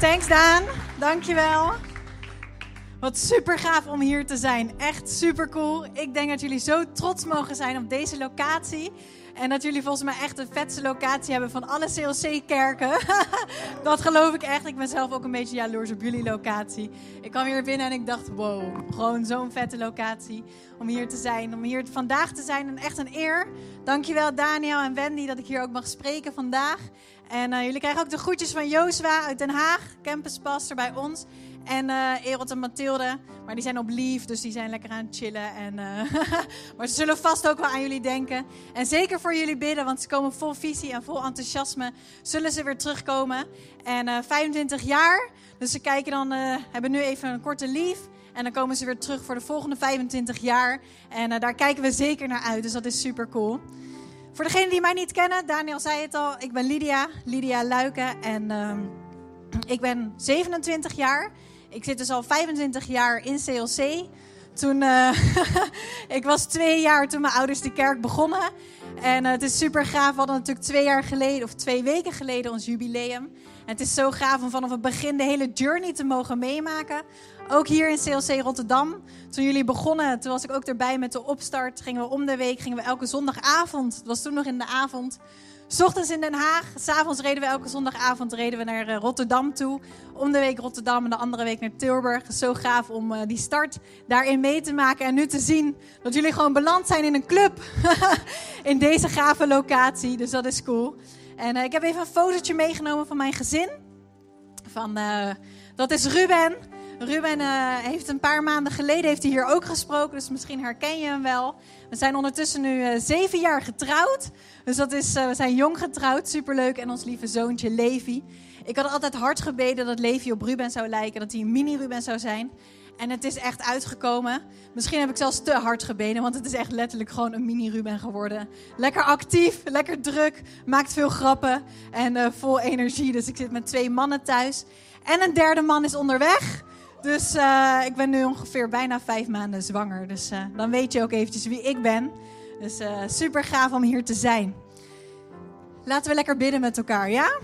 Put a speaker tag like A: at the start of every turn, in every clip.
A: Thanks Daan, dankjewel. Wat super gaaf om hier te zijn. Echt super cool. Ik denk dat jullie zo trots mogen zijn op deze locatie. En dat jullie volgens mij echt de vetste locatie hebben van alle CLC-kerken. dat geloof ik echt. Ik ben zelf ook een beetje jaloers op jullie locatie. Ik kwam hier binnen en ik dacht, wow, gewoon zo'n vette locatie om hier te zijn. Om hier vandaag te zijn en echt een eer. Dankjewel Daniel en Wendy dat ik hier ook mag spreken vandaag. En uh, jullie krijgen ook de groetjes van Jozua uit Den Haag, campuspastor bij ons. En uh, Erot en Mathilde, maar die zijn op lief, dus die zijn lekker aan het chillen. En, uh, maar ze zullen vast ook wel aan jullie denken. En zeker voor jullie bidden, want ze komen vol visie en vol enthousiasme. Zullen ze weer terugkomen. En uh, 25 jaar, dus ze kijken dan, hebben nu even een korte lief. En dan komen ze weer terug voor de volgende 25 jaar. En daar kijken we zeker naar uit, dus dat is super cool. Voor degenen die mij niet kennen, Daniel zei het al, ik ben Lydia, Lydia Luiken. En ehm, ik ben 27 jaar. Ik zit dus al 25 jaar in CLC. Toen, uh, ik was twee jaar toen mijn ouders de kerk begonnen. En uh, het is super gaaf. We hadden natuurlijk twee jaar geleden, of twee weken geleden, ons jubileum. Het is zo gaaf om vanaf het begin de hele journey te mogen meemaken. Ook hier in CLC Rotterdam. Toen jullie begonnen, toen was ik ook erbij met de opstart. Gingen we om de week, gingen we elke zondagavond. Het was toen nog in de avond. S ochtends in Den Haag, s'avonds reden we elke zondagavond reden we naar Rotterdam toe. Om de week Rotterdam en de andere week naar Tilburg. Zo gaaf om uh, die start daarin mee te maken. En nu te zien dat jullie gewoon beland zijn in een club. in deze gave locatie. Dus dat is cool. En uh, ik heb even een fotootje meegenomen van mijn gezin. Van, uh, dat is Ruben. Ruben uh, heeft een paar maanden geleden heeft hij hier ook gesproken, dus misschien herken je hem wel. We zijn ondertussen nu zeven jaar getrouwd, dus dat is, we zijn jong getrouwd, superleuk. En ons lieve zoontje Levi. Ik had altijd hard gebeden dat Levi op Ruben zou lijken, dat hij een mini-Ruben zou zijn. En het is echt uitgekomen. Misschien heb ik zelfs te hard gebeden, want het is echt letterlijk gewoon een mini-Ruben geworden. Lekker actief, lekker druk, maakt veel grappen en vol energie. Dus ik zit met twee mannen thuis. En een derde man is onderweg. Dus uh, ik ben nu ongeveer bijna vijf maanden zwanger. Dus uh, dan weet je ook eventjes wie ik ben. Dus super gaaf om hier te zijn. Laten we lekker bidden met elkaar, ja?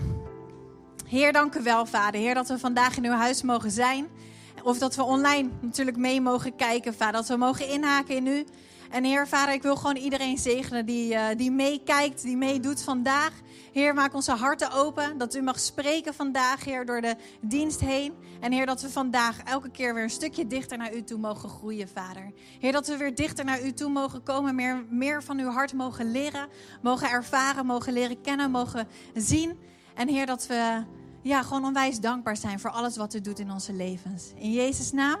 A: Heer, dank u wel, Vader. Heer, dat we vandaag in uw huis mogen zijn. Of dat we online natuurlijk mee mogen kijken, Vader. Dat we mogen inhaken in u. En Heer, Vader, ik wil gewoon iedereen zegenen die, uh, die meekijkt, die meedoet vandaag. Heer, maak onze harten open. Dat u mag spreken vandaag, Heer, door de dienst heen. En Heer, dat we vandaag elke keer weer een stukje dichter naar u toe mogen groeien, Vader. Heer, dat we weer dichter naar u toe mogen komen. Meer, meer van uw hart mogen leren, mogen ervaren, mogen leren kennen, mogen zien. En Heer, dat we ja, gewoon onwijs dankbaar zijn voor alles wat u doet in onze levens. In Jezus' naam.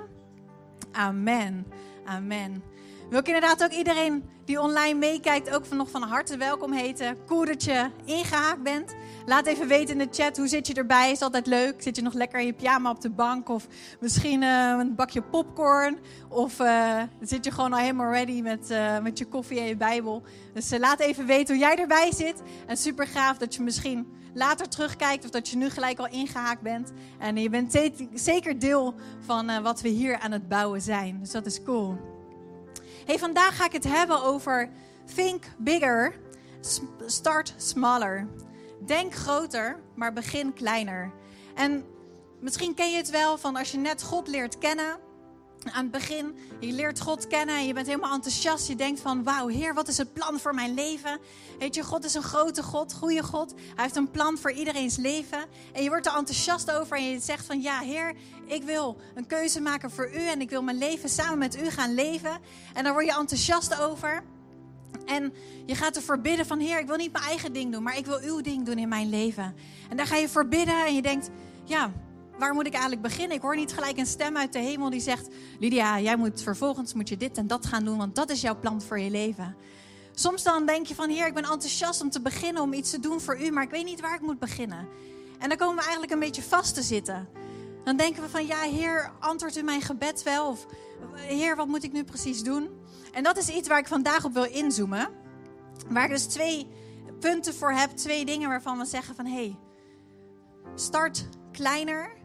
A: Amen. Amen. Wil ik inderdaad ook iedereen die online meekijkt ook van nog van harte welkom heten. Cool dat je ingehaakt bent. Laat even weten in de chat, hoe zit je erbij? Is altijd leuk. Zit je nog lekker in je pyjama op de bank? Of misschien uh, een bakje popcorn? Of uh, zit je gewoon al helemaal ready met, uh, met je koffie en je bijbel? Dus laat even weten hoe jij erbij zit. En super gaaf dat je misschien later terugkijkt of dat je nu gelijk al ingehaakt bent. En je bent zeker deel van wat we hier aan het bouwen zijn. Dus dat is cool. Hey, vandaag ga ik het hebben over think bigger, start smaller. Denk groter, maar begin kleiner. En misschien ken je het wel van als je net God leert kennen. Aan het begin, je leert God kennen en je bent helemaal enthousiast. Je denkt van, wauw, Heer, wat is het plan voor mijn leven? Weet je, God is een grote God, goede God. Hij heeft een plan voor iedereen's leven. En je wordt er enthousiast over en je zegt van, ja, Heer, ik wil een keuze maken voor U en ik wil mijn leven samen met U gaan leven. En daar word je enthousiast over. En je gaat ervoor bidden van, Heer, ik wil niet mijn eigen ding doen, maar ik wil Uw ding doen in mijn leven. En daar ga je voor bidden en je denkt, ja, waar moet ik eigenlijk beginnen? Ik hoor niet gelijk een stem uit de hemel die zegt: Lydia, jij moet vervolgens moet je dit en dat gaan doen, want dat is jouw plan voor je leven. Soms dan denk je van, Heer, ik ben enthousiast om te beginnen, om iets te doen voor u, maar ik weet niet waar ik moet beginnen. En dan komen we eigenlijk een beetje vast te zitten. Dan denken we van, ja, Heer, antwoordt u mijn gebed wel? Of, Heer, wat moet ik nu precies doen? En dat is iets waar ik vandaag op wil inzoomen. Waar ik dus twee punten voor heb, twee dingen waarvan we zeggen van, hé, hey, start kleiner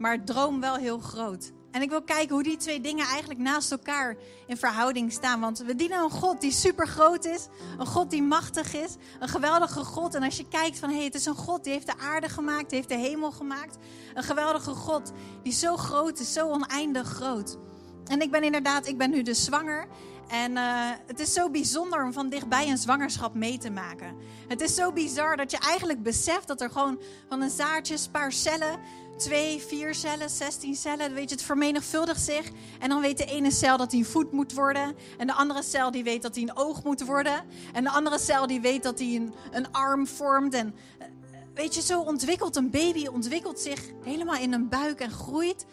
A: maar droom wel heel groot. En ik wil kijken hoe die twee dingen eigenlijk naast elkaar in verhouding staan. Want we dienen een God die super groot is. Een God die machtig is. Een geweldige God. En als je kijkt van hé, hey, het is een God die heeft de aarde gemaakt. Die heeft de hemel gemaakt. Een geweldige God die zo groot is. Zo oneindig groot. En ik ben inderdaad, ik ben nu dus zwanger. En uh, het is zo bijzonder om van dichtbij een zwangerschap mee te maken. Het is zo bizar dat je eigenlijk beseft dat er gewoon van een zaadje, een paar cellen, twee, vier cellen, zestien cellen, weet je, het vermenigvuldigt zich. En dan weet de ene cel dat hij een voet moet worden. En de andere cel die weet dat hij een oog moet worden. En de andere cel die weet dat hij een, een arm vormt. En uh, weet je, zo ontwikkelt een baby, ontwikkelt zich helemaal in een buik en groeit.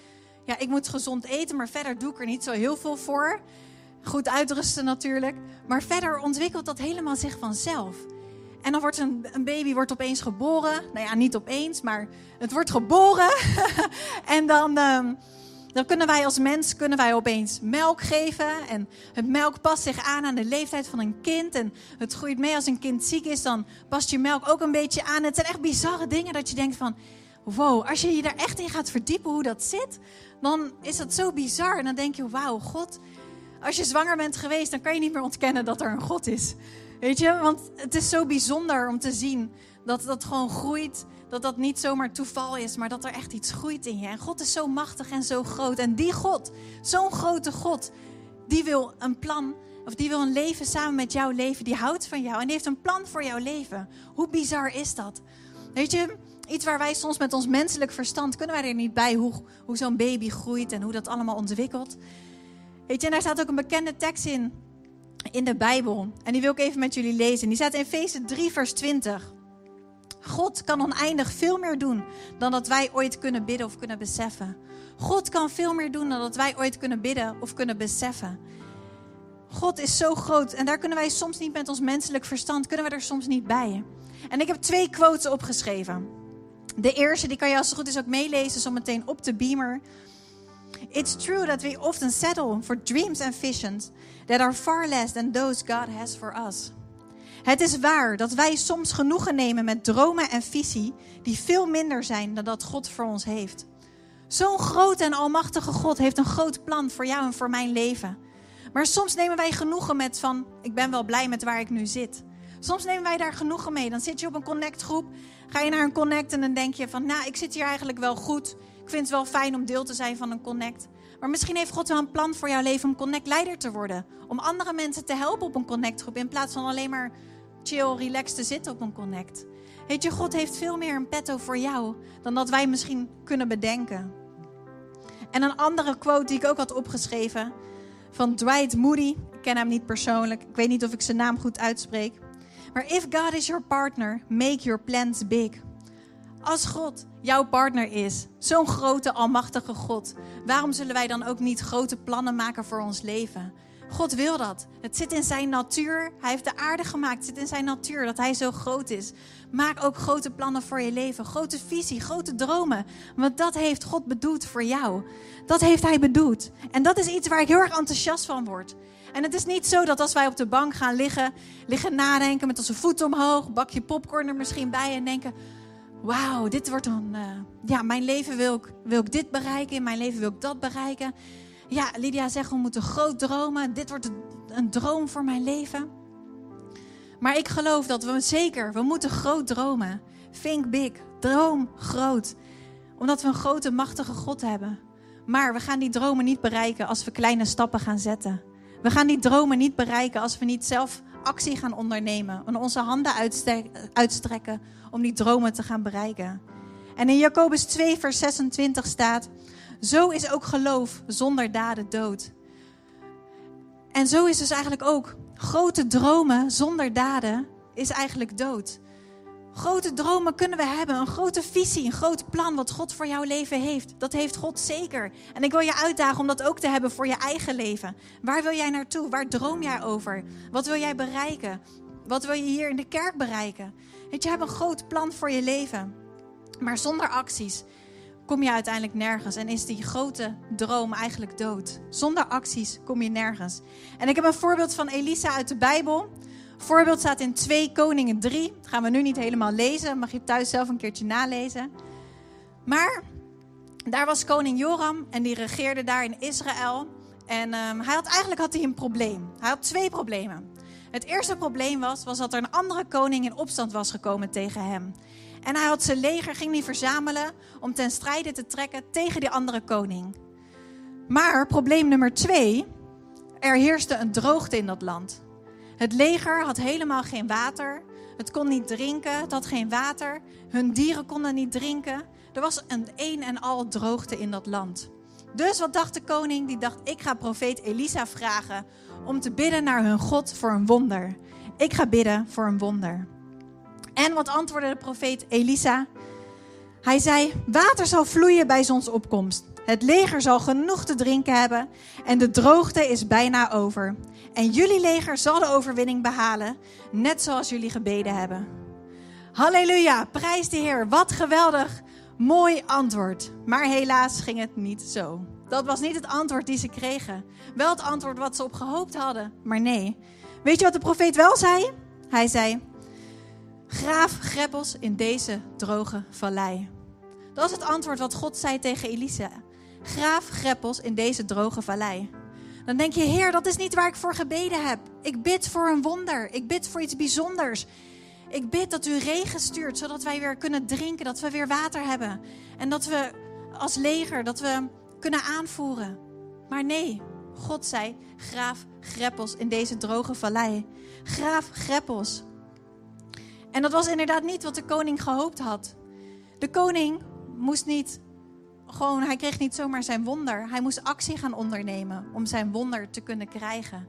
A: Ja, ik moet gezond eten, maar verder doe ik er niet zo heel veel voor. Goed uitrusten natuurlijk. Maar verder ontwikkelt dat helemaal zich vanzelf. En dan wordt een, een, baby wordt opeens geboren. Nou ja, niet opeens, maar het wordt geboren. en dan, um, dan kunnen wij als mens kunnen wij opeens melk geven. En het melk past zich aan aan de leeftijd van een kind. En het groeit mee als een kind ziek is, dan past je melk ook een beetje aan. Het zijn echt bizarre dingen dat je denkt van... Wow, als je je daar echt in gaat verdiepen hoe dat zit, dan is dat zo bizar. En dan denk je, wauw, God, als je zwanger bent geweest, dan kan je niet meer ontkennen dat er een God is. Weet je, want het is zo bijzonder om te zien dat dat gewoon groeit. Dat dat niet zomaar toeval is, maar dat er echt iets groeit in je. En God is zo machtig en zo groot. En die God, zo'n grote God, die wil een plan, of die wil een leven samen met jou leven. Die houdt van jou en die heeft een plan voor jouw leven. Hoe bizar is dat? Weet je, iets waar wij soms met ons menselijk verstand kunnen wij er niet bij hoe, hoe zo'n baby groeit en hoe dat allemaal ontwikkelt. Weet je, en daar staat ook een bekende tekst in, in de Bijbel. En die wil ik even met jullie lezen. Die staat in Efeze 3, vers 20. God kan oneindig veel meer doen dan dat wij ooit kunnen bidden of kunnen beseffen. God kan veel meer doen dan dat wij ooit kunnen bidden of kunnen beseffen. God is zo groot en daar kunnen wij soms niet met ons menselijk verstand, kunnen we er soms niet bij. En ik heb twee quotes opgeschreven. De eerste, die kan je als het goed is ook meelezen, zo meteen op de beamer. It's true that we often settle for dreams and visions that are far less than those God has for us. Het is waar dat wij soms genoegen nemen met dromen en visie die veel minder zijn dan dat God voor ons heeft. Zo'n grote en almachtige God heeft een groot plan voor jou en voor mijn leven. Maar soms nemen wij genoegen met van, ik ben wel blij met waar ik nu zit. Soms nemen wij daar genoegen mee. Dan zit je op een connectgroep, ga je naar een connect en dan denk je van, nou, ik zit hier eigenlijk wel goed. Ik vind het wel fijn om deel te zijn van een connect. Maar misschien heeft God wel een plan voor jouw leven om connect-leider te worden. Om andere mensen te helpen op een connectgroep in plaats van alleen maar chill, relaxed te zitten op een connect. Weet je, God heeft veel meer een petto voor jou dan dat wij misschien kunnen bedenken. En een andere quote die ik ook had opgeschreven van Dwight Moody. Ik ken hem niet persoonlijk. Ik weet niet of ik zijn naam goed uitspreek. Maar if God is your partner, make your plans big. Als God jouw partner is, zo'n grote, almachtige God, waarom zullen wij dan ook niet grote plannen maken voor ons leven? God wil dat. Het zit in zijn natuur. Hij heeft de aarde gemaakt. Het zit in zijn natuur dat hij zo groot is. Maak ook grote plannen voor je leven. Grote visie, grote dromen. Want dat heeft God bedoeld voor jou. Dat heeft hij bedoeld. En dat is iets waar ik heel erg enthousiast van word. En het is niet zo dat als wij op de bank gaan liggen, liggen nadenken met onze voeten omhoog, bakje popcorn er misschien bij en denken: Wauw, dit wordt dan. Uh, ja, mijn leven wil ik, wil ik dit bereiken, in mijn leven wil ik dat bereiken. Ja, Lydia zegt: we moeten groot dromen. Dit wordt een droom voor mijn leven. Maar ik geloof dat we zeker, we moeten groot dromen. Think big, droom groot. Omdat we een grote, machtige God hebben. Maar we gaan die dromen niet bereiken als we kleine stappen gaan zetten. We gaan die dromen niet bereiken als we niet zelf actie gaan ondernemen. En onze handen uitstrekken om die dromen te gaan bereiken. En in Jacobus 2, vers 26 staat: Zo is ook geloof zonder daden dood. En zo is dus eigenlijk ook grote dromen zonder daden is eigenlijk dood. Grote dromen kunnen we hebben, een grote visie, een groot plan wat God voor jouw leven heeft. Dat heeft God zeker. En ik wil je uitdagen om dat ook te hebben voor je eigen leven. Waar wil jij naartoe? Waar droom jij over? Wat wil jij bereiken? Wat wil je hier in de kerk bereiken? Weet je, hebt een groot plan voor je leven. Maar zonder acties kom je uiteindelijk nergens en is die grote droom eigenlijk dood. Zonder acties kom je nergens. En ik heb een voorbeeld van Elisa uit de Bijbel. Voorbeeld staat in 2 Koningen 3. Dat gaan we nu niet helemaal lezen. Mag je thuis zelf een keertje nalezen. Maar daar was koning Joram en die regeerde daar in Israël. En ehm, hij had, eigenlijk had hij een probleem. Hij had twee problemen. Het eerste probleem was, was dat er een andere koning in opstand was gekomen tegen hem. En hij had zijn leger, ging niet verzamelen om ten strijde te trekken tegen die andere koning. Maar probleem nummer twee, er heerste een droogte in dat land. Het leger had helemaal geen water. Het kon niet drinken, het had geen water. Hun dieren konden niet drinken. Er was een een en al droogte in dat land. Dus wat dacht de koning? Die dacht, ik ga profeet Elisa vragen om te bidden naar hun God voor een wonder. Ik ga bidden voor een wonder. En wat antwoordde de profeet Elisa? Hij zei: Water zal vloeien bij zonsopkomst. Het leger zal genoeg te drinken hebben en de droogte is bijna over. En jullie leger zal de overwinning behalen, net zoals jullie gebeden hebben. Halleluja, prijs de Heer. Wat geweldig, mooi antwoord. Maar helaas ging het niet zo. Dat was niet het antwoord die ze kregen. Wel het antwoord wat ze op gehoopt hadden, maar nee. Weet je wat de profeet wel zei? Hij zei: Graaf greppels in deze droge vallei. Dat is het antwoord wat God zei tegen Elisa. Graaf greppels in deze droge vallei. Dan denk je, Heer, dat is niet waar ik voor gebeden heb. Ik bid voor een wonder. Ik bid voor iets bijzonders. Ik bid dat u regen stuurt, zodat wij weer kunnen drinken, dat we weer water hebben. En dat we als leger, dat we kunnen aanvoeren. Maar nee, God zei, graaf greppels in deze droge vallei. Graaf greppels. En dat was inderdaad niet wat de koning gehoopt had. De koning moest niet gewoon, hij kreeg niet zomaar zijn wonder. Hij moest actie gaan ondernemen om zijn wonder te kunnen krijgen.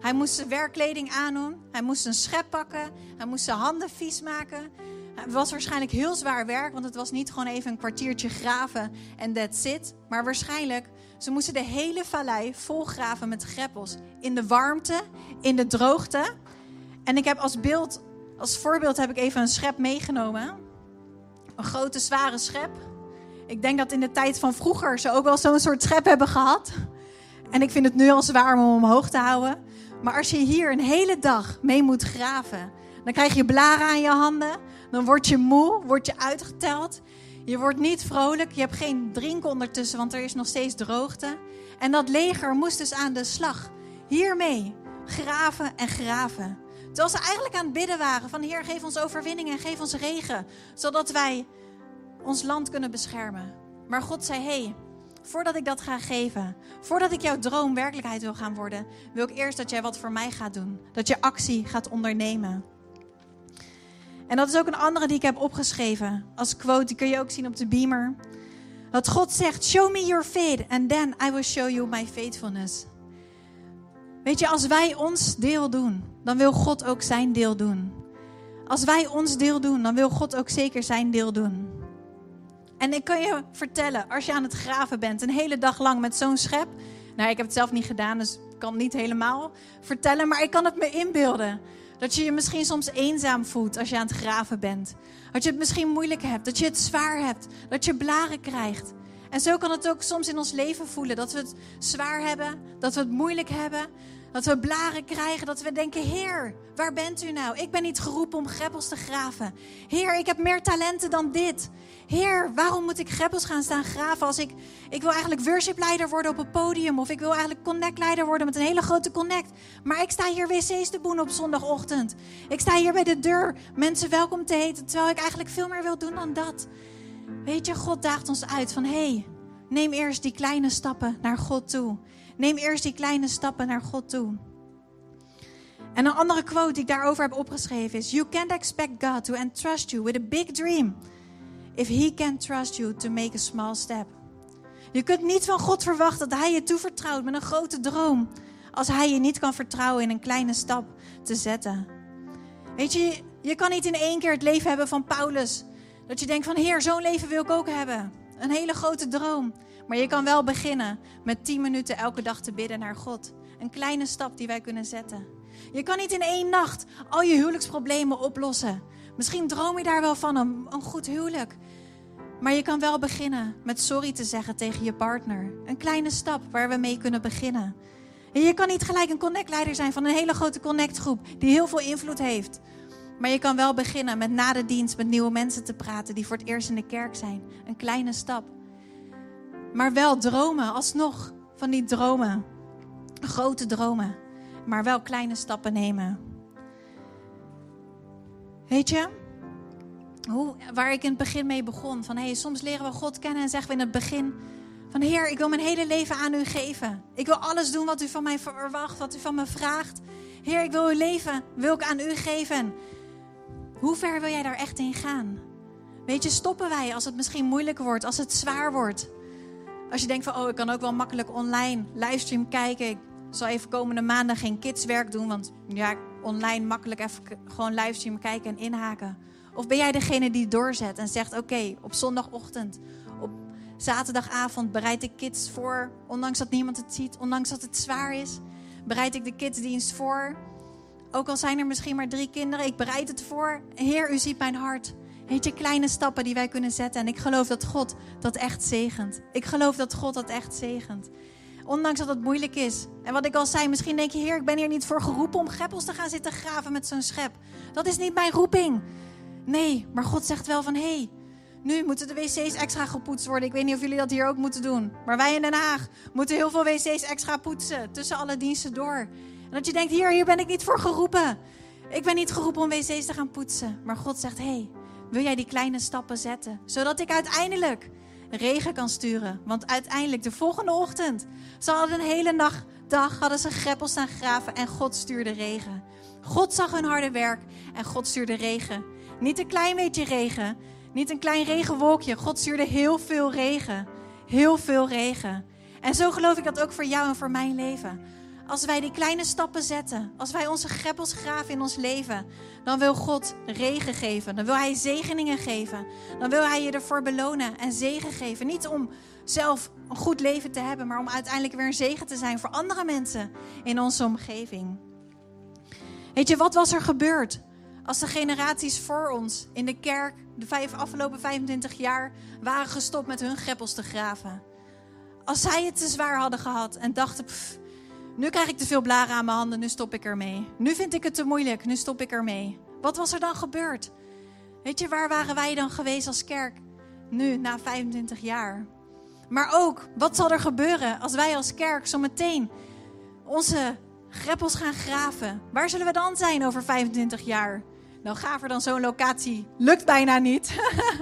A: Hij moest zijn werkkleding aandoen. Hij moest een schep pakken. Hij moest zijn handen vies maken. Het was waarschijnlijk heel zwaar werk, want het was niet gewoon even een kwartiertje graven en that's it. Maar waarschijnlijk, ze moesten de hele vallei vol graven met greppels. In de warmte, in de droogte. En ik heb als beeld, als voorbeeld heb ik even een schep meegenomen. Een grote, zware schep. Ik denk dat in de tijd van vroeger ze ook wel zo'n soort schep hebben gehad. En ik vind het nu al zwaar om omhoog te houden. Maar als je hier een hele dag mee moet graven, dan krijg je blaren aan je handen. Dan word je moe, word je uitgeteld. Je wordt niet vrolijk, je hebt geen drinken ondertussen, want er is nog steeds droogte. En dat leger moest dus aan de slag. Hiermee graven en graven. Terwijl ze eigenlijk aan het bidden waren van Heer, geef ons overwinning en geef ons regen. Zodat wij ons land kunnen beschermen. Maar God zei, hey, voordat ik dat ga geven, voordat ik jouw droom werkelijkheid wil gaan worden, wil ik eerst dat jij wat voor mij gaat doen. Dat je actie gaat ondernemen. En dat is ook een andere die ik heb opgeschreven als quote, die kun je ook zien op de beamer. Dat God zegt, show me your faith and then I will show you my faithfulness. Weet je, als wij ons deel doen, dan wil God ook zijn deel doen. Als wij ons deel doen, dan wil God ook zeker zijn deel doen. En ik kan je vertellen, als je aan het graven bent, een hele dag lang met zo'n schep. Nou, ik heb het zelf niet gedaan, dus ik kan het niet helemaal vertellen. Maar ik kan het me inbeelden. Dat je je misschien soms eenzaam voelt als je aan het graven bent. Dat je het misschien moeilijk hebt. Dat je het zwaar hebt. Dat je blaren krijgt. En zo kan het ook soms in ons leven voelen. Dat we het zwaar hebben. Dat we het moeilijk hebben. Dat we blaren krijgen, dat we denken: Heer, waar bent u nou? Ik ben niet geroepen om greppels te graven. Heer, ik heb meer talenten dan dit. Heer, waarom moet ik greppels gaan staan graven als ik. Ik wil eigenlijk worshipleider worden op een podium. Of ik wil eigenlijk connectleider worden met een hele grote connect. Maar ik sta hier wc's te boenen op zondagochtend. Ik sta hier bij de deur mensen welkom te heten. Terwijl ik eigenlijk veel meer wil doen dan dat. Weet je, God daagt ons uit van: hé, hey, neem eerst die kleine stappen naar God toe. Neem eerst die kleine stappen naar God toe. En een andere quote die ik daarover heb opgeschreven is: You can't expect God to entrust you with a big dream if He can't trust you to make a small step. Je kunt niet van God verwachten dat Hij je toevertrouwt met een grote droom, als Hij je niet kan vertrouwen in een kleine stap te zetten. Weet je, je kan niet in één keer het leven hebben van Paulus. Dat je denkt van Heer, zo'n leven wil ik ook hebben. Een hele grote droom. Maar je kan wel beginnen met 10 minuten elke dag te bidden naar God. Een kleine stap die wij kunnen zetten. Je kan niet in één nacht al je huwelijksproblemen oplossen. Misschien droom je daar wel van een, een goed huwelijk. Maar je kan wel beginnen met sorry te zeggen tegen je partner. Een kleine stap waar we mee kunnen beginnen. En je kan niet gelijk een connectleider zijn van een hele grote connectgroep die heel veel invloed heeft. Maar je kan wel beginnen met na de dienst met nieuwe mensen te praten die voor het eerst in de kerk zijn. Een kleine stap. Maar wel dromen, alsnog van die dromen. Grote dromen, maar wel kleine stappen nemen. Weet je, hoe, waar ik in het begin mee begon. Van hey, soms leren we God kennen en zeggen we in het begin van Heer, ik wil mijn hele leven aan u geven. Ik wil alles doen wat u van mij verwacht, wat u van me vraagt. Heer, ik wil uw leven, wil ik aan u geven. Hoe ver wil jij daar echt in gaan? Weet je, stoppen wij als het misschien moeilijk wordt, als het zwaar wordt. Als je denkt van, oh, ik kan ook wel makkelijk online livestream kijken. Ik zal even komende maanden geen kidswerk doen, want ja, online makkelijk even gewoon livestream kijken en inhaken. Of ben jij degene die doorzet en zegt, oké, op zondagochtend, op zaterdagavond bereid ik kids voor, ondanks dat niemand het ziet, ondanks dat het zwaar is. Bereid ik de kidsdienst voor. Ook al zijn er misschien maar drie kinderen, ik bereid het voor. Heer, u ziet mijn hart. Weet je, kleine stappen die wij kunnen zetten. En ik geloof dat God dat echt zegent. Ik geloof dat God dat echt zegent. Ondanks dat het moeilijk is. En wat ik al zei, misschien denk je, Heer, ik ben hier niet voor geroepen om greppels te gaan zitten graven met zo'n schep. Dat is niet mijn roeping. Nee, maar God zegt wel van, hé, hey, nu moeten de wc's extra gepoetst worden. Ik weet niet of jullie dat hier ook moeten doen. Maar wij in Den Haag moeten heel veel wc's extra poetsen. Tussen alle diensten door. En dat je denkt, hier, hier ben ik niet voor geroepen. Ik ben niet geroepen om wc's te gaan poetsen. Maar God zegt, hé, hey, wil jij die kleine stappen zetten? Zodat ik uiteindelijk regen kan sturen. Want uiteindelijk, de volgende ochtend, ze hadden een hele nacht, dag hadden ze greppel staan graven en God stuurde regen. God zag hun harde werk en God stuurde regen. Niet een klein beetje regen, niet een klein regenwolkje. God stuurde heel veel regen. Heel veel regen. En zo geloof ik dat ook voor jou en voor mijn leven. Als wij die kleine stappen zetten, als wij onze greppels graven in ons leven, dan wil God regen geven. Dan wil Hij zegeningen geven. Dan wil Hij je ervoor belonen en zegen geven. Niet om zelf een goed leven te hebben, maar om uiteindelijk weer een zegen te zijn voor andere mensen in onze omgeving. Weet je, wat was er gebeurd als de generaties voor ons in de kerk de vijf, afgelopen 25 jaar waren gestopt met hun greppels te graven? Als zij het te zwaar hadden gehad en dachten, nu krijg ik te veel blaren aan mijn handen, nu stop ik ermee. Nu vind ik het te moeilijk, nu stop ik ermee. Wat was er dan gebeurd? Weet je, waar waren wij dan geweest als kerk? Nu, na 25 jaar. Maar ook, wat zal er gebeuren als wij als kerk zo meteen onze greppels gaan graven? Waar zullen we dan zijn over 25 jaar? Nou, gaver dan zo'n locatie lukt bijna niet.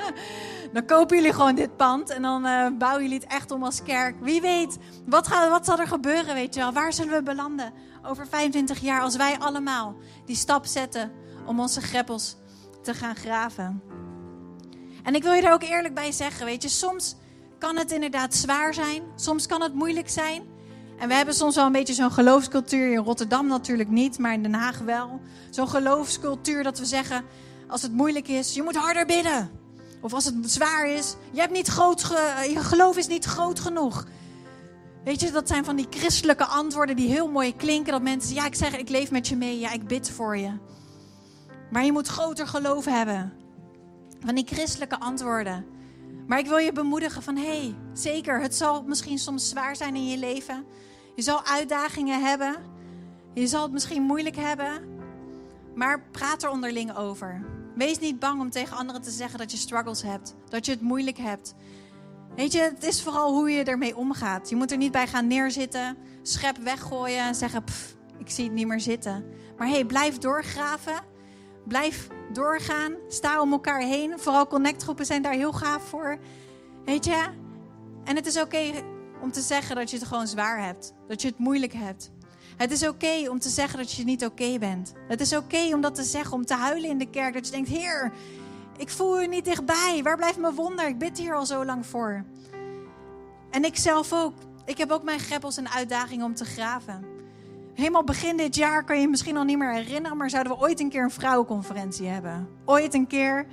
A: dan kopen jullie gewoon dit pand en dan uh, bouwen jullie het echt om als kerk. Wie weet, wat, wat zal er gebeuren, weet je wel? Waar zullen we belanden over 25 jaar als wij allemaal die stap zetten om onze greppels te gaan graven? En ik wil je er ook eerlijk bij zeggen, weet je, soms kan het inderdaad zwaar zijn, soms kan het moeilijk zijn. En we hebben soms wel een beetje zo'n geloofscultuur. In Rotterdam natuurlijk niet, maar in Den Haag wel. Zo'n geloofscultuur dat we zeggen, als het moeilijk is, je moet harder bidden. Of als het zwaar is, je, hebt niet groot je geloof is niet groot genoeg. Weet je, dat zijn van die christelijke antwoorden die heel mooi klinken. Dat mensen ja, ik zeg, ik leef met je mee, ja, ik bid voor je. Maar je moet groter geloof hebben. Van die christelijke antwoorden. Maar ik wil je bemoedigen van, hé, hey, zeker, het zal misschien soms zwaar zijn in je leven. Je zal uitdagingen hebben. Je zal het misschien moeilijk hebben. Maar praat er onderling over. Wees niet bang om tegen anderen te zeggen dat je struggles hebt. Dat je het moeilijk hebt. Weet je, het is vooral hoe je ermee omgaat. Je moet er niet bij gaan neerzitten, schep weggooien en zeggen: pff, ik zie het niet meer zitten. Maar hé, hey, blijf doorgraven. Blijf doorgaan. Sta om elkaar heen. Vooral connectgroepen zijn daar heel gaaf voor. Weet je? En het is oké om te zeggen dat je het gewoon zwaar hebt. Dat je het moeilijk hebt. Het is oké om te zeggen dat je niet oké bent. Het is oké om dat te zeggen, om te huilen in de kerk. Dat je denkt, Heer, ik voel u niet dichtbij. Waar blijft mijn wonder? Ik bid hier al zo lang voor. En ik zelf ook. Ik heb ook mijn greppels en uitdagingen om te graven. Helemaal begin dit jaar kan je je misschien al niet meer herinneren, maar zouden we ooit een keer een vrouwenconferentie hebben? Ooit een keer.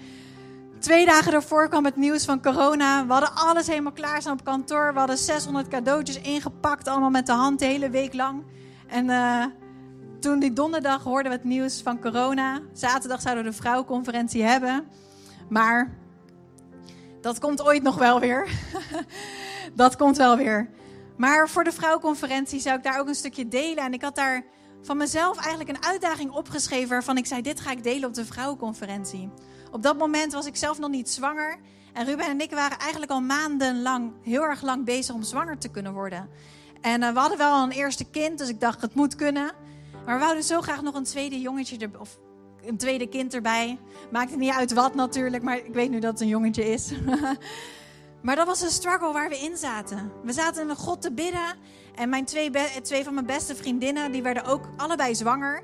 A: Twee dagen daarvoor kwam het nieuws van corona. We hadden alles helemaal klaar staan op kantoor. We hadden 600 cadeautjes ingepakt, allemaal met de hand de hele week lang. En uh, toen die donderdag hoorden we het nieuws van corona. Zaterdag zouden we de vrouwenconferentie hebben. Maar dat komt ooit nog wel weer. dat komt wel weer. Maar voor de vrouwenconferentie zou ik daar ook een stukje delen. En ik had daar van mezelf eigenlijk een uitdaging opgeschreven waarvan ik zei: Dit ga ik delen op de vrouwenconferentie. Op dat moment was ik zelf nog niet zwanger. En Ruben en ik waren eigenlijk al maandenlang heel erg lang bezig om zwanger te kunnen worden. En uh, we hadden wel een eerste kind, dus ik dacht het moet kunnen. Maar we wouden zo graag nog een tweede jongetje of een tweede kind erbij. Maakt het niet uit wat natuurlijk, maar ik weet nu dat het een jongetje is. maar dat was een struggle waar we in zaten. We zaten met God te bidden. En mijn twee, twee van mijn beste vriendinnen, die werden ook allebei zwanger.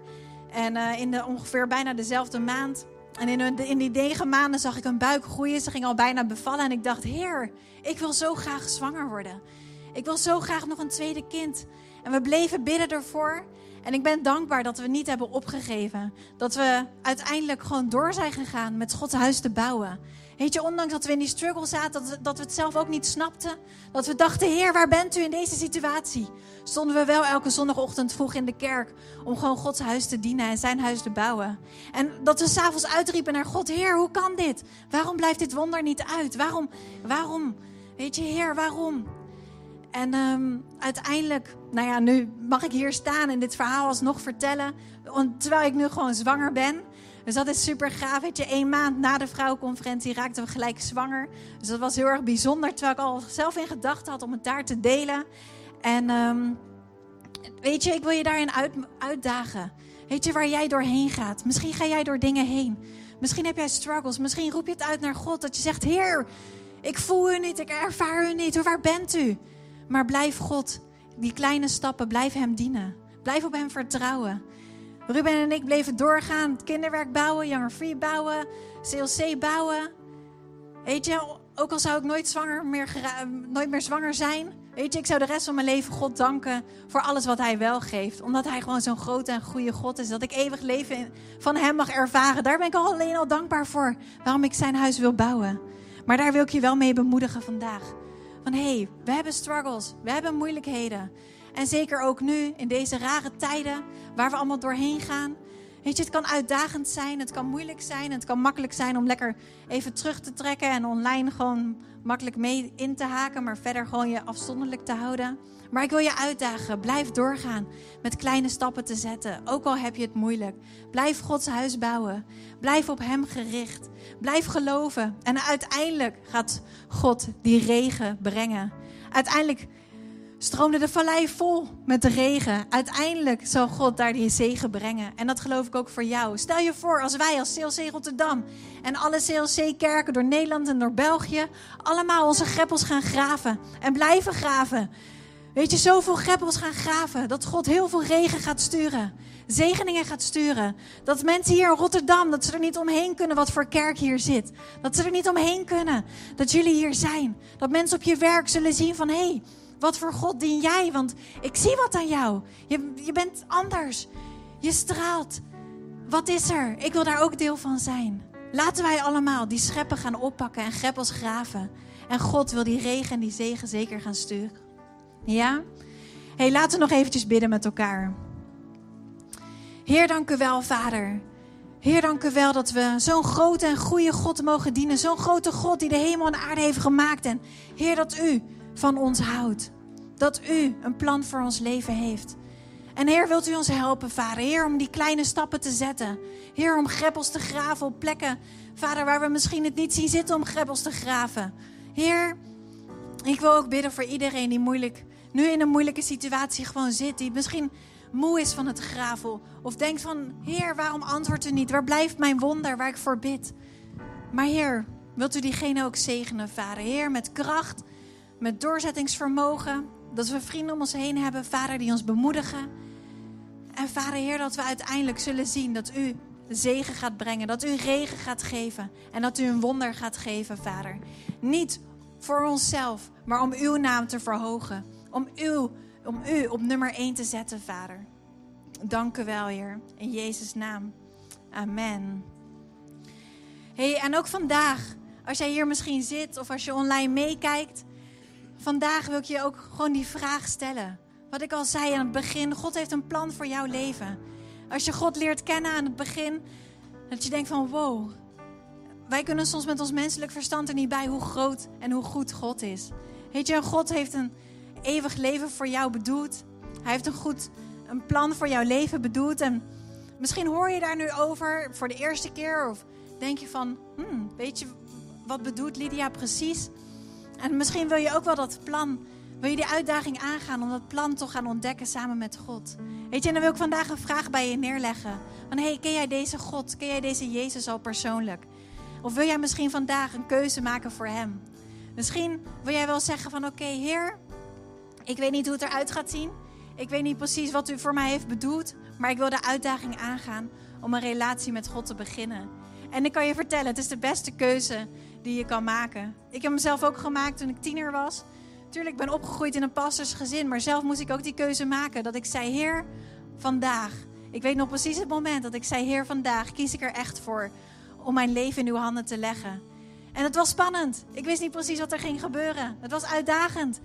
A: En uh, in de ongeveer bijna dezelfde maand. En in, in die negen maanden zag ik een buik groeien. Ze ging al bijna bevallen. En ik dacht, Heer, ik wil zo graag zwanger worden. Ik wil zo graag nog een tweede kind. En we bleven bidden ervoor. En ik ben dankbaar dat we niet hebben opgegeven. Dat we uiteindelijk gewoon door zijn gegaan met Gods huis te bouwen. Weet je, ondanks dat we in die struggle zaten, dat we, dat we het zelf ook niet snapten. Dat we dachten, Heer, waar bent u in deze situatie? Stonden we wel elke zondagochtend vroeg in de kerk om gewoon Gods huis te dienen en zijn huis te bouwen. En dat we s'avonds uitriepen naar God, Heer, hoe kan dit? Waarom blijft dit wonder niet uit? Waarom, waarom? Weet je, Heer, waarom? En um, uiteindelijk, nou ja, nu mag ik hier staan en dit verhaal alsnog vertellen. Terwijl ik nu gewoon zwanger ben. Dus dat is super gaaf. Weet je, één maand na de vrouwenconferentie raakten we gelijk zwanger. Dus dat was heel erg bijzonder. Terwijl ik al zelf in gedachten had om het daar te delen. En um, weet je, ik wil je daarin uit, uitdagen. Weet je waar jij doorheen gaat? Misschien ga jij door dingen heen. Misschien heb jij struggles. Misschien roep je het uit naar God. Dat je zegt: Heer, ik voel u niet. Ik ervaar u niet. Waar bent u? Maar blijf God, die kleine stappen, blijf Hem dienen. Blijf op Hem vertrouwen. Ruben en ik bleven doorgaan. Kinderwerk bouwen, Younger Free bouwen, CLC bouwen. Weet je, ook al zou ik nooit, zwanger meer, nooit meer zwanger zijn. Weet je, ik zou de rest van mijn leven God danken voor alles wat Hij wel geeft. Omdat Hij gewoon zo'n grote en goede God is. Dat ik eeuwig leven van Hem mag ervaren. Daar ben ik al alleen al dankbaar voor. Waarom ik zijn huis wil bouwen. Maar daar wil ik je wel mee bemoedigen vandaag. Van hé, hey, we hebben struggles, we hebben moeilijkheden. En zeker ook nu, in deze rare tijden waar we allemaal doorheen gaan. Weet je, het kan uitdagend zijn, het kan moeilijk zijn. Het kan makkelijk zijn om lekker even terug te trekken en online gewoon makkelijk mee in te haken, maar verder gewoon je afzonderlijk te houden. Maar ik wil je uitdagen, blijf doorgaan met kleine stappen te zetten, ook al heb je het moeilijk. Blijf Gods huis bouwen, blijf op Hem gericht, blijf geloven. En uiteindelijk gaat God die regen brengen. Uiteindelijk stroomde de vallei vol met de regen. Uiteindelijk zal God daar die zegen brengen. En dat geloof ik ook voor jou. Stel je voor als wij als CLC Rotterdam en alle CLC-kerken door Nederland en door België allemaal onze greppels gaan graven en blijven graven. Weet je, zoveel greppels gaan graven. Dat God heel veel regen gaat sturen. Zegeningen gaat sturen. Dat mensen hier in Rotterdam, dat ze er niet omheen kunnen wat voor kerk hier zit. Dat ze er niet omheen kunnen dat jullie hier zijn. Dat mensen op je werk zullen zien van, hé, hey, wat voor God dien jij? Want ik zie wat aan jou. Je, je bent anders. Je straalt. Wat is er? Ik wil daar ook deel van zijn. Laten wij allemaal die scheppen gaan oppakken en greppels graven. En God wil die regen en die zegen zeker gaan sturen. Ja? hey, laten we nog eventjes bidden met elkaar. Heer, dank u wel, Vader. Heer, dank u wel dat we zo'n grote en goede God mogen dienen. Zo'n grote God die de hemel en aarde heeft gemaakt. En Heer, dat u van ons houdt. Dat u een plan voor ons leven heeft. En Heer, wilt u ons helpen, Vader? Heer, om die kleine stappen te zetten. Heer, om greppels te graven op plekken, Vader, waar we misschien het niet zien zitten om greppels te graven. Heer, ik wil ook bidden voor iedereen die moeilijk, nu in een moeilijke situatie gewoon zit. Die misschien moe is van het gravel. Of denkt van, Heer, waarom antwoordt u niet? Waar blijft mijn wonder waar ik voor bid? Maar Heer, wilt u diegene ook zegenen, Vader? Heer, met kracht, met doorzettingsvermogen. Dat we vrienden om ons heen hebben, Vader, die ons bemoedigen. En Vader, Heer, dat we uiteindelijk zullen zien dat u zegen gaat brengen. Dat u regen gaat geven. En dat u een wonder gaat geven, Vader. Niet voor onszelf, maar om uw naam te verhogen. Om u, om u op nummer 1 te zetten, Vader. Dank u wel, Heer. In Jezus' naam. Amen. Hey, en ook vandaag, als jij hier misschien zit of als je online meekijkt, vandaag wil ik je ook gewoon die vraag stellen. Wat ik al zei aan het begin, God heeft een plan voor jouw leven. Als je God leert kennen aan het begin, dat je denkt van wow, wij kunnen soms met ons menselijk verstand er niet bij hoe groot en hoe goed God is. Weet je, God heeft een eeuwig leven voor jou bedoeld. Hij heeft een goed een plan voor jouw leven bedoeld. En misschien hoor je daar nu over voor de eerste keer. Of denk je van, hmm, weet je, wat bedoelt Lydia precies? En misschien wil je ook wel dat plan, wil je die uitdaging aangaan om dat plan toch gaan ontdekken samen met God. Weet je, en dan wil ik vandaag een vraag bij je neerleggen. Van, hey, ken jij deze God? Ken jij deze Jezus al persoonlijk? Of wil jij misschien vandaag een keuze maken voor Hem? Misschien wil jij wel zeggen van, oké, Heer, ik weet niet hoe het eruit gaat zien. Ik weet niet precies wat u voor mij heeft bedoeld. Maar ik wil de uitdaging aangaan om een relatie met God te beginnen. En ik kan je vertellen, het is de beste keuze die je kan maken. Ik heb mezelf ook gemaakt toen ik tiener was. Tuurlijk, ik ben opgegroeid in een pastorsgezin, maar zelf moest ik ook die keuze maken. Dat ik zei, Heer, vandaag. Ik weet nog precies het moment dat ik zei, Heer, vandaag kies ik er echt voor om mijn leven in uw handen te leggen. En het was spannend. Ik wist niet precies wat er ging gebeuren. Het was uitdagend.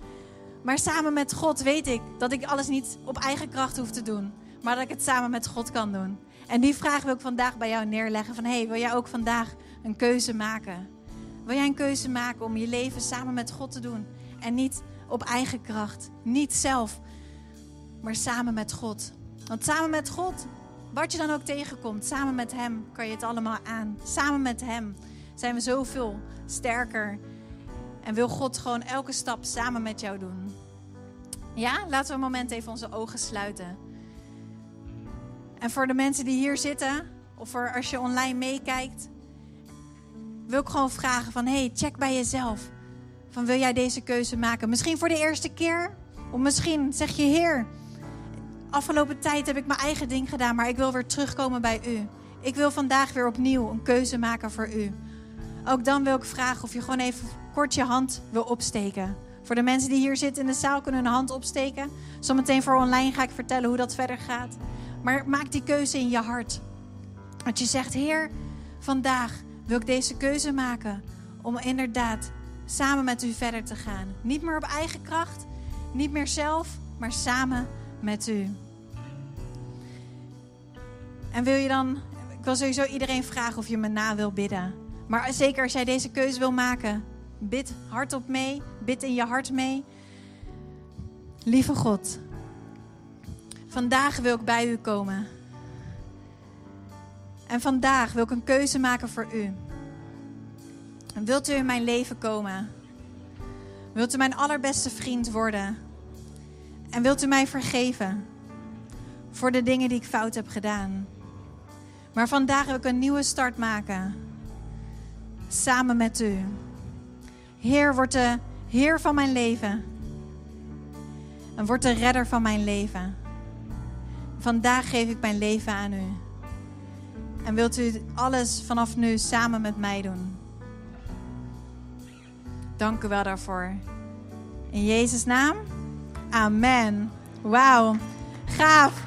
A: Maar samen met God weet ik dat ik alles niet op eigen kracht hoef te doen. Maar dat ik het samen met God kan doen. En die vraag wil ik vandaag bij jou neerleggen. Van hey, wil jij ook vandaag een keuze maken? Wil jij een keuze maken om je leven samen met God te doen? En niet op eigen kracht. Niet zelf. Maar samen met God. Want samen met God, wat je dan ook tegenkomt, samen met Hem kan je het allemaal aan. Samen met Hem zijn we zoveel sterker. En wil God gewoon elke stap samen met jou doen. Ja, laten we een moment even onze ogen sluiten. En voor de mensen die hier zitten, of voor als je online meekijkt, wil ik gewoon vragen van, hey, check bij jezelf. Van wil jij deze keuze maken? Misschien voor de eerste keer, of misschien zeg je, Heer, afgelopen tijd heb ik mijn eigen ding gedaan, maar ik wil weer terugkomen bij U. Ik wil vandaag weer opnieuw een keuze maken voor U. Ook dan wil ik vragen of je gewoon even kort je hand wil opsteken. Voor de mensen die hier zitten in de zaal kunnen hun hand opsteken. Zometeen voor online ga ik vertellen hoe dat verder gaat. Maar maak die keuze in je hart. Dat je zegt, Heer, vandaag wil ik deze keuze maken om inderdaad samen met u verder te gaan. Niet meer op eigen kracht, niet meer zelf, maar samen met u. En wil je dan, ik wil sowieso iedereen vragen of je me na wil bidden. Maar zeker als jij deze keuze wil maken, bid hardop mee, bid in je hart mee. Lieve God, vandaag wil ik bij u komen. En vandaag wil ik een keuze maken voor u. En wilt u in mijn leven komen? Wilt u mijn allerbeste vriend worden? En wilt u mij vergeven voor de dingen die ik fout heb gedaan? Maar vandaag wil ik een nieuwe start maken. Samen met u. Heer, word de Heer van mijn leven. En word de redder van mijn leven. Vandaag geef ik mijn leven aan u. En wilt u alles vanaf nu samen met mij doen? Dank u wel daarvoor. In Jezus' naam. Amen. Wauw. Gaaf.